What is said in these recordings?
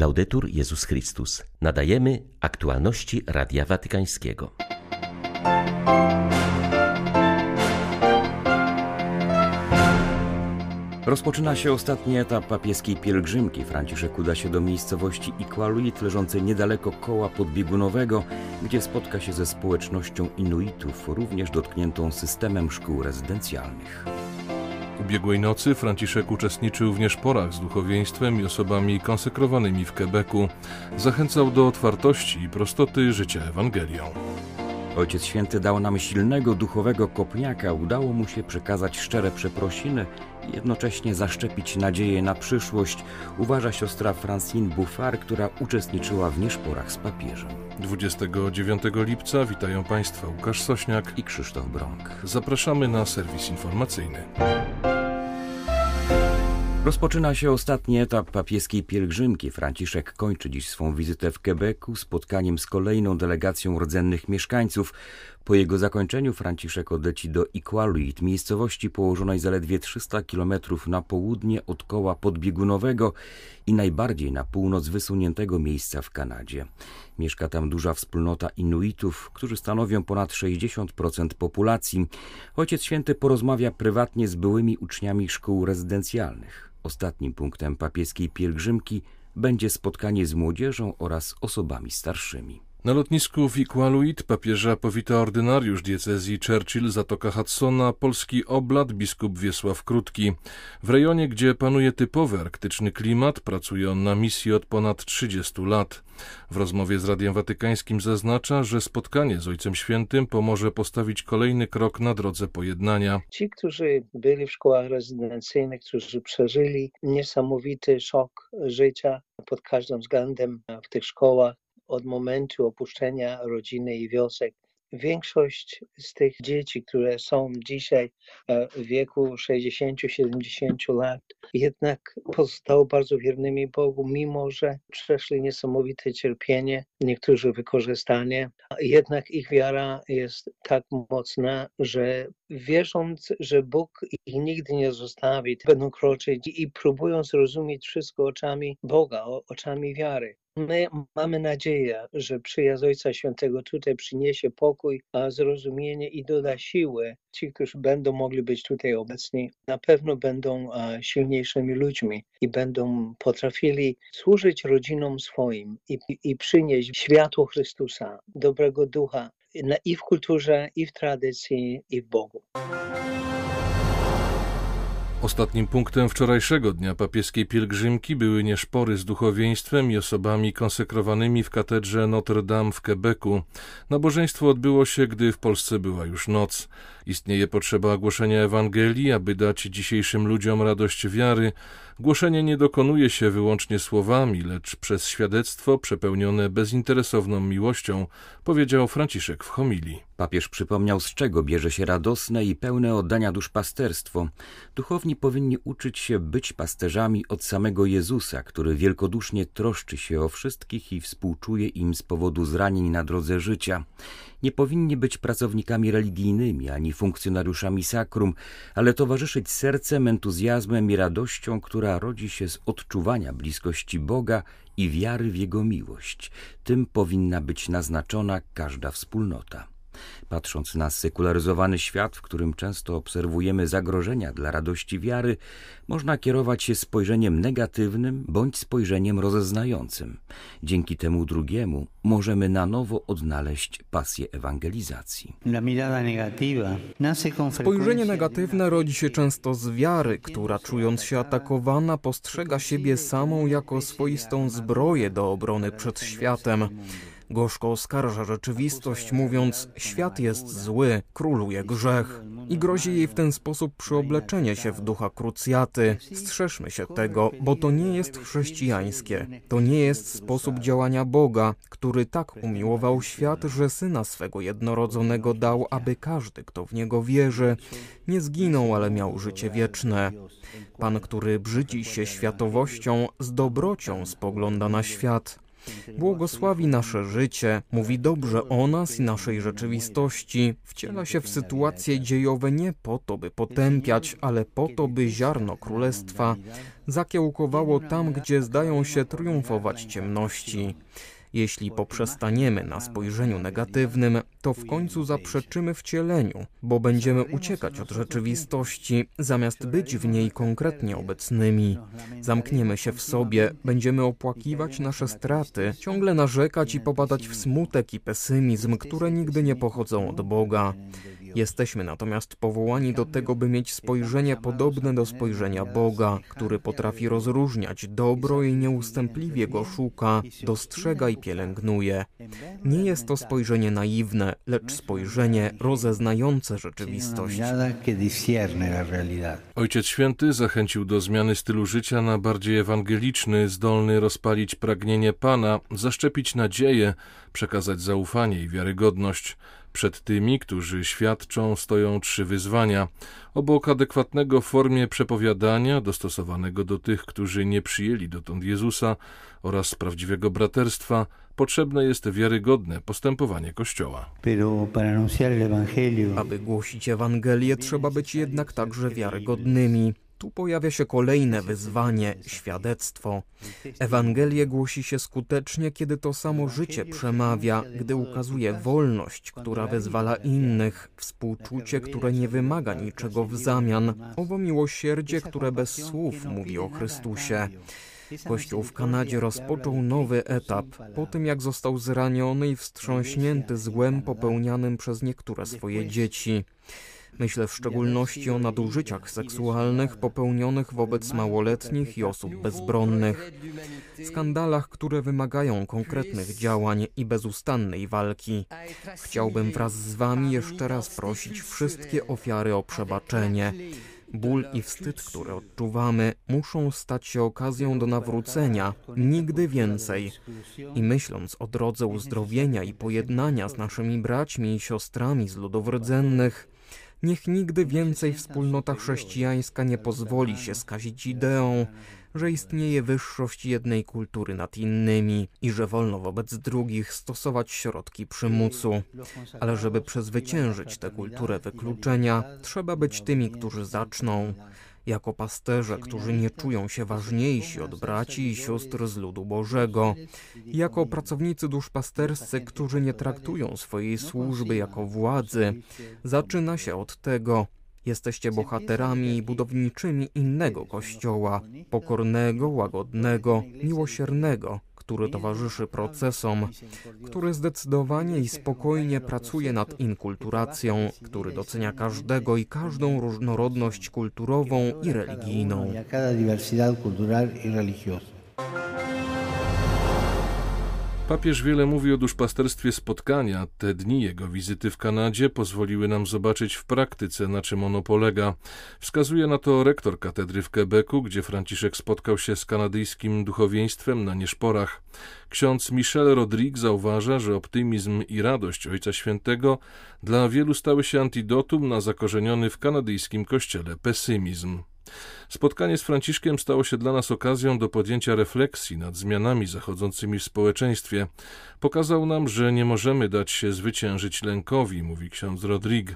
Laudetur Jezus Chrystus. Nadajemy aktualności Radia Watykańskiego. Rozpoczyna się ostatni etap papieskiej pielgrzymki. Franciszek uda się do miejscowości Iqaluit, leżącej niedaleko koła podbiegunowego, gdzie spotka się ze społecznością Inuitów, również dotkniętą systemem szkół rezydencjalnych. Ubiegłej nocy Franciszek uczestniczył w nieszporach z duchowieństwem i osobami konsekrowanymi w Quebecu. Zachęcał do otwartości i prostoty życia Ewangelią. Ojciec Święty dał nam silnego duchowego kopniaka, udało mu się przekazać szczere przeprosiny i jednocześnie zaszczepić nadzieję na przyszłość, uważa siostra Francine Buffard, która uczestniczyła w nieszporach z papieżem. 29 lipca witają Państwa Łukasz Sośniak i Krzysztof Brąk. Zapraszamy na serwis informacyjny. Rozpoczyna się ostatni etap papieskiej pielgrzymki. Franciszek kończy dziś swą wizytę w Quebecu spotkaniem z kolejną delegacją rdzennych mieszkańców. Po jego zakończeniu Franciszek odleci do Iqaluit, miejscowości położonej zaledwie 300 km na południe od koła podbiegunowego i najbardziej na północ wysuniętego miejsca w Kanadzie. Mieszka tam duża wspólnota Inuitów, którzy stanowią ponad 60% populacji. Ojciec Święty porozmawia prywatnie z byłymi uczniami szkół rezydencjalnych. Ostatnim punktem papieskiej pielgrzymki będzie spotkanie z młodzieżą oraz osobami starszymi. Na lotnisku w Iqaluit papieża powita ordynariusz diecezji Churchill Zatoka Hudsona, polski oblat biskup Wiesław Krótki. W rejonie, gdzie panuje typowy arktyczny klimat, pracuje on na misji od ponad 30 lat. W rozmowie z Radiem Watykańskim zaznacza, że spotkanie z Ojcem Świętym pomoże postawić kolejny krok na drodze pojednania. Ci, którzy byli w szkołach rezydencyjnych, którzy przeżyli niesamowity szok życia pod każdym względem w tych szkołach, od momentu opuszczenia rodziny i wiosek. Większość z tych dzieci, które są dzisiaj e, w wieku 60-70 lat, jednak pozostało bardzo wiernymi Bogu, mimo że przeszli niesamowite cierpienie, niektórzy wykorzystanie. Jednak ich wiara jest tak mocna, że wierząc, że Bóg ich nigdy nie zostawi, będą kroczyć i próbują zrozumieć wszystko oczami Boga, oczami wiary. My mamy nadzieję, że przyjazd Ojca Świętego tutaj przyniesie pokój, a zrozumienie i doda siły. Ci, którzy będą mogli być tutaj obecni, na pewno będą silniejszymi ludźmi i będą potrafili służyć rodzinom swoim i, i przynieść światło Chrystusa, dobrego ducha i w kulturze, i w tradycji, i w Bogu. Ostatnim punktem wczorajszego dnia papieskiej pielgrzymki były nieszpory z duchowieństwem i osobami konsekrowanymi w katedrze Notre Dame w Quebecu. Nabożeństwo odbyło się, gdy w Polsce była już noc. Istnieje potrzeba głoszenia Ewangelii, aby dać dzisiejszym ludziom radość wiary. Głoszenie nie dokonuje się wyłącznie słowami, lecz przez świadectwo przepełnione bezinteresowną miłością, powiedział Franciszek w homilii. Papież przypomniał, z czego bierze się radosne i pełne oddania duszpasterstwo. Duchowni powinni uczyć się być pasterzami od samego Jezusa, który wielkodusznie troszczy się o wszystkich i współczuje im z powodu zranień na drodze życia nie powinni być pracownikami religijnymi ani funkcjonariuszami sakrum, ale towarzyszyć sercem, entuzjazmem i radością, która rodzi się z odczuwania bliskości Boga i wiary w Jego miłość. Tym powinna być naznaczona każda wspólnota. Patrząc na sekularyzowany świat, w którym często obserwujemy zagrożenia dla radości wiary, można kierować się spojrzeniem negatywnym bądź spojrzeniem rozeznającym. Dzięki temu drugiemu możemy na nowo odnaleźć pasję ewangelizacji. Spojrzenie negatywne rodzi się często z wiary, która czując się atakowana postrzega siebie samą jako swoistą zbroję do obrony przed światem. Gorzko oskarża rzeczywistość, mówiąc: Świat jest zły, króluje grzech. I grozi jej w ten sposób przyobleczenie się w ducha krucjaty. Strzeżmy się tego, bo to nie jest chrześcijańskie. To nie jest sposób działania Boga, który tak umiłował świat, że syna swego jednorodzonego dał, aby każdy, kto w niego wierzy, nie zginął, ale miał życie wieczne. Pan, który brzydzi się światowością, z dobrocią spogląda na świat. Błogosławi nasze życie, mówi dobrze o nas i naszej rzeczywistości, wciela się w sytuacje dziejowe nie po to, by potępiać, ale po to, by ziarno królestwa zakiełkowało tam, gdzie zdają się triumfować ciemności. Jeśli poprzestaniemy na spojrzeniu negatywnym, to w końcu zaprzeczymy wcieleniu, bo będziemy uciekać od rzeczywistości, zamiast być w niej konkretnie obecnymi. Zamkniemy się w sobie, będziemy opłakiwać nasze straty, ciągle narzekać i popadać w smutek i pesymizm, które nigdy nie pochodzą od Boga. Jesteśmy natomiast powołani do tego, by mieć spojrzenie podobne do spojrzenia Boga, który potrafi rozróżniać dobro i nieustępliwie go szuka, dostrzega i pielęgnuje. Nie jest to spojrzenie naiwne, lecz spojrzenie rozeznające rzeczywistość. Ojciec Święty zachęcił do zmiany stylu życia na bardziej ewangeliczny, zdolny rozpalić pragnienie Pana, zaszczepić nadzieję, przekazać zaufanie i wiarygodność. Przed tymi, którzy świadczą, stoją trzy wyzwania. Obok adekwatnego w formie przepowiadania, dostosowanego do tych, którzy nie przyjęli dotąd Jezusa, oraz prawdziwego braterstwa, potrzebne jest wiarygodne postępowanie Kościoła. Aby głosić Ewangelię, trzeba być jednak także wiarygodnymi. Tu pojawia się kolejne wyzwanie świadectwo. Ewangelię głosi się skutecznie, kiedy to samo życie przemawia, gdy ukazuje wolność, która wyzwala innych, współczucie, które nie wymaga niczego w zamian, owo miłosierdzie, które bez słów mówi o Chrystusie. Kościół w Kanadzie rozpoczął nowy etap po tym, jak został zraniony i wstrząśnięty złem popełnianym przez niektóre swoje dzieci. Myślę w szczególności o nadużyciach seksualnych popełnionych wobec małoletnich i osób bezbronnych, skandalach, które wymagają konkretnych działań i bezustannej walki. Chciałbym wraz z Wami jeszcze raz prosić wszystkie ofiary o przebaczenie. Ból i wstyd, które odczuwamy, muszą stać się okazją do nawrócenia, nigdy więcej. I myśląc o drodze uzdrowienia i pojednania z naszymi braćmi i siostrami z ludów rdzennych, Niech nigdy więcej wspólnota chrześcijańska nie pozwoli się skazić ideą, że istnieje wyższość jednej kultury nad innymi i że wolno wobec drugich stosować środki przymusu. Ale żeby przezwyciężyć tę kulturę wykluczenia, trzeba być tymi, którzy zaczną jako pasterze, którzy nie czują się ważniejsi od braci i sióstr z ludu Bożego, jako pracownicy duszpasterscy, którzy nie traktują swojej służby jako władzy. Zaczyna się od tego, Jesteście bohaterami i budowniczymi innego kościoła, pokornego, łagodnego, miłosiernego, który towarzyszy procesom, który zdecydowanie i spokojnie pracuje nad inkulturacją, który docenia każdego i każdą różnorodność kulturową i religijną. Papież wiele mówi o duszpasterstwie spotkania. Te dni jego wizyty w Kanadzie pozwoliły nam zobaczyć w praktyce, na czym ono polega. Wskazuje na to rektor katedry w Quebecu, gdzie Franciszek spotkał się z kanadyjskim duchowieństwem na nieszporach. Ksiądz Michel Rodrigue zauważa, że optymizm i radość Ojca Świętego dla wielu stały się antidotum na zakorzeniony w kanadyjskim kościele pesymizm. Spotkanie z Franciszkiem stało się dla nas okazją do podjęcia refleksji nad zmianami zachodzącymi w społeczeństwie. Pokazał nam, że nie możemy dać się zwyciężyć lękowi, mówi ksiądz Rodrigue.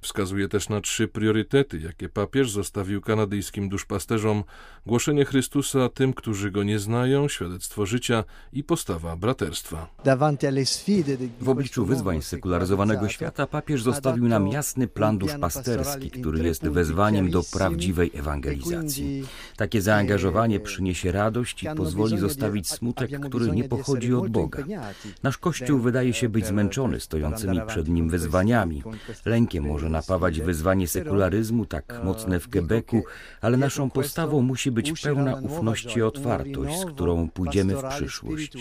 Wskazuje też na trzy priorytety, jakie papież zostawił kanadyjskim duszpasterzom: głoszenie Chrystusa tym, którzy go nie znają, świadectwo życia i postawa braterstwa. W obliczu wyzwań sekularyzowanego świata papież zostawił nam jasny plan duszpasterski, który jest wezwaniem do prawdziwej ewangelizacji. Takie zaangażowanie przyniesie radość i pozwoli zostawić smutek, który nie pochodzi od Boga. Nasz Kościół wydaje się być zmęczony stojącymi przed nim wyzwaniami. Lękiem może napawać wyzwanie sekularyzmu, tak mocne w Quebecu, ale naszą postawą musi być pełna ufności i otwartość, z którą pójdziemy w przyszłość.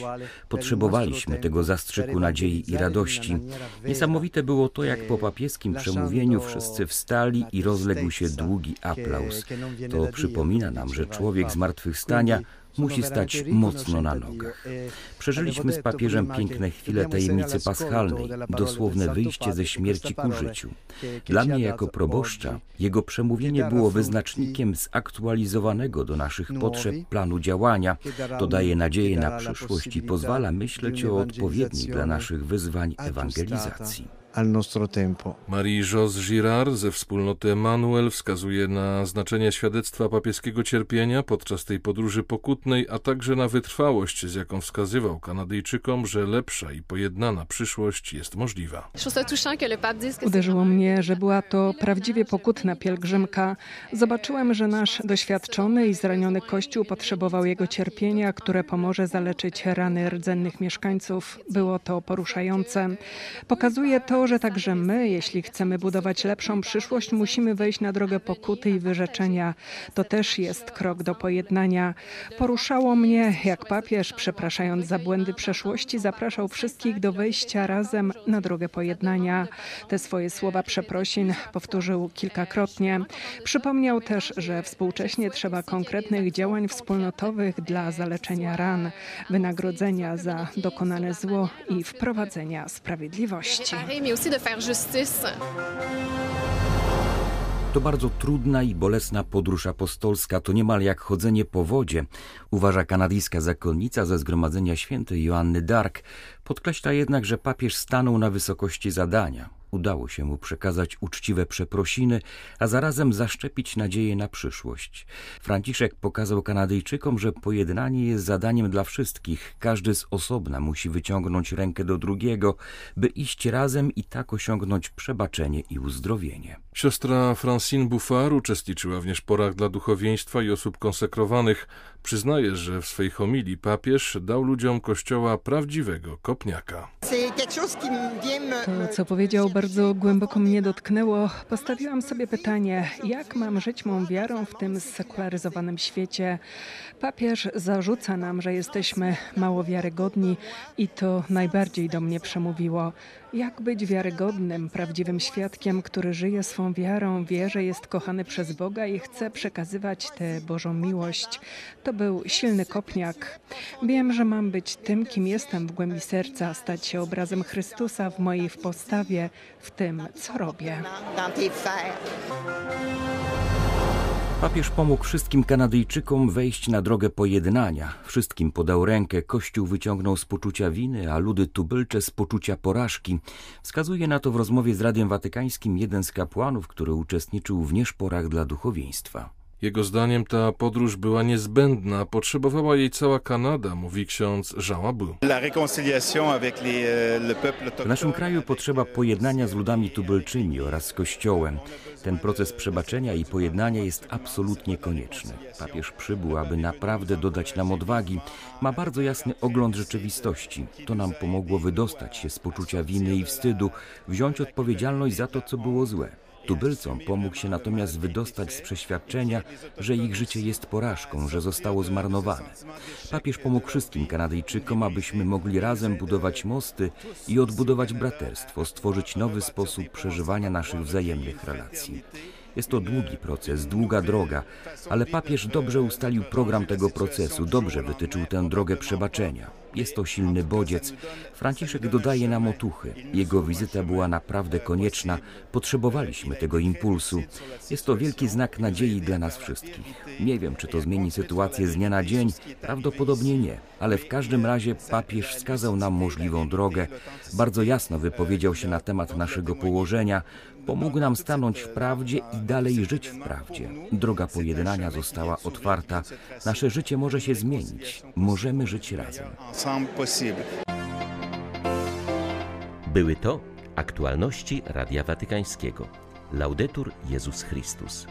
Potrzebowaliśmy tego zastrzyku nadziei i radości. Niesamowite było to, jak po papieskim przemówieniu wszyscy wstali i rozległ się długi aplauz. To przypomina nam, że człowiek zmartwychwstania musi stać mocno na nogach. Przeżyliśmy z papieżem piękne chwile tajemnicy paschalnej, dosłowne wyjście ze śmierci ku życiu. Dla mnie jako proboszcza jego przemówienie było wyznacznikiem zaktualizowanego do naszych potrzeb planu działania. To daje nadzieję na przyszłość i pozwala myśleć o odpowiedniej dla naszych wyzwań ewangelizacji al nostro tempo. Marie-Jose Girard ze wspólnoty Emanuel wskazuje na znaczenie świadectwa papieskiego cierpienia podczas tej podróży pokutnej, a także na wytrwałość, z jaką wskazywał Kanadyjczykom, że lepsza i pojednana przyszłość jest możliwa. Uderzyło mnie, że była to prawdziwie pokutna pielgrzymka. Zobaczyłem, że nasz doświadczony i zraniony Kościół potrzebował jego cierpienia, które pomoże zaleczyć rany rdzennych mieszkańców. Było to poruszające. Pokazuje to, że także my, jeśli chcemy budować lepszą przyszłość, musimy wejść na drogę pokuty i wyrzeczenia. To też jest krok do pojednania. Poruszało mnie, jak papież, przepraszając za błędy przeszłości, zapraszał wszystkich do wejścia razem na drogę pojednania. Te swoje słowa przeprosin powtórzył kilkakrotnie. Przypomniał też, że współcześnie trzeba konkretnych działań wspólnotowych dla zaleczenia ran, wynagrodzenia za dokonane zło i wprowadzenia sprawiedliwości aussi de faire justice. To bardzo trudna i bolesna podróż apostolska, to niemal jak chodzenie po wodzie, uważa kanadyjska zakonnica ze zgromadzenia świętej Joanny Dark. Podkreśla jednak, że papież stanął na wysokości zadania. Udało się mu przekazać uczciwe przeprosiny, a zarazem zaszczepić nadzieję na przyszłość. Franciszek pokazał Kanadyjczykom, że pojednanie jest zadaniem dla wszystkich. Każdy z osobna musi wyciągnąć rękę do drugiego, by iść razem i tak osiągnąć przebaczenie i uzdrowienie. Siostra Francine Buffard uczestniczyła w nieszporach dla duchowieństwa i osób konsekrowanych. Przyznaje, że w swej homilii papież dał ludziom kościoła prawdziwego kopniaka. To, co powiedział, bardzo głęboko mnie dotknęło. Postawiłam sobie pytanie, jak mam żyć mą wiarą w tym sekularyzowanym świecie. Papież zarzuca nam, że jesteśmy mało wiarygodni i to najbardziej do mnie przemówiło. Jak być wiarygodnym, prawdziwym świadkiem, który żyje swą wiarą, wie, że jest kochany przez Boga i chce przekazywać tę Bożą miłość? To był silny kopniak. Wiem, że mam być tym, kim jestem w głębi serca, stać się obrazem Chrystusa w mojej postawie, w tym, co robię. Papież pomógł wszystkim Kanadyjczykom wejść na drogę pojednania. Wszystkim podał rękę, Kościół wyciągnął z poczucia winy, a ludy tubylcze z poczucia porażki. Wskazuje na to w rozmowie z Radiem Watykańskim jeden z kapłanów, który uczestniczył w nieszporach dla duchowieństwa. Jego zdaniem ta podróż była niezbędna, potrzebowała jej cała Kanada, mówi ksiądz Jean Abu. W naszym kraju potrzeba pojednania z ludami tubylczymi oraz z Kościołem. Ten proces przebaczenia i pojednania jest absolutnie konieczny. Papież przybył, aby naprawdę dodać nam odwagi. Ma bardzo jasny ogląd rzeczywistości. To nam pomogło wydostać się z poczucia winy i wstydu, wziąć odpowiedzialność za to, co było złe. Tubylcom pomógł się natomiast wydostać z przeświadczenia, że ich życie jest porażką, że zostało zmarnowane. Papież pomógł wszystkim Kanadyjczykom, abyśmy mogli razem budować mosty i odbudować braterstwo, stworzyć nowy sposób przeżywania naszych wzajemnych relacji. Jest to długi proces, długa droga, ale papież dobrze ustalił program tego procesu, dobrze wytyczył tę drogę przebaczenia. Jest to silny bodziec. Franciszek dodaje nam otuchy. Jego wizyta była naprawdę konieczna. Potrzebowaliśmy tego impulsu. Jest to wielki znak nadziei dla nas wszystkich. Nie wiem, czy to zmieni sytuację z dnia na dzień. Prawdopodobnie nie. Ale w każdym razie papież wskazał nam możliwą drogę. Bardzo jasno wypowiedział się na temat naszego położenia. Pomógł nam stanąć w prawdzie i dalej żyć w prawdzie. Droga pojednania została otwarta. Nasze życie może się zmienić. Możemy żyć razem. Były to aktualności Radia Watykańskiego. Laudetur Jezus Chrystus.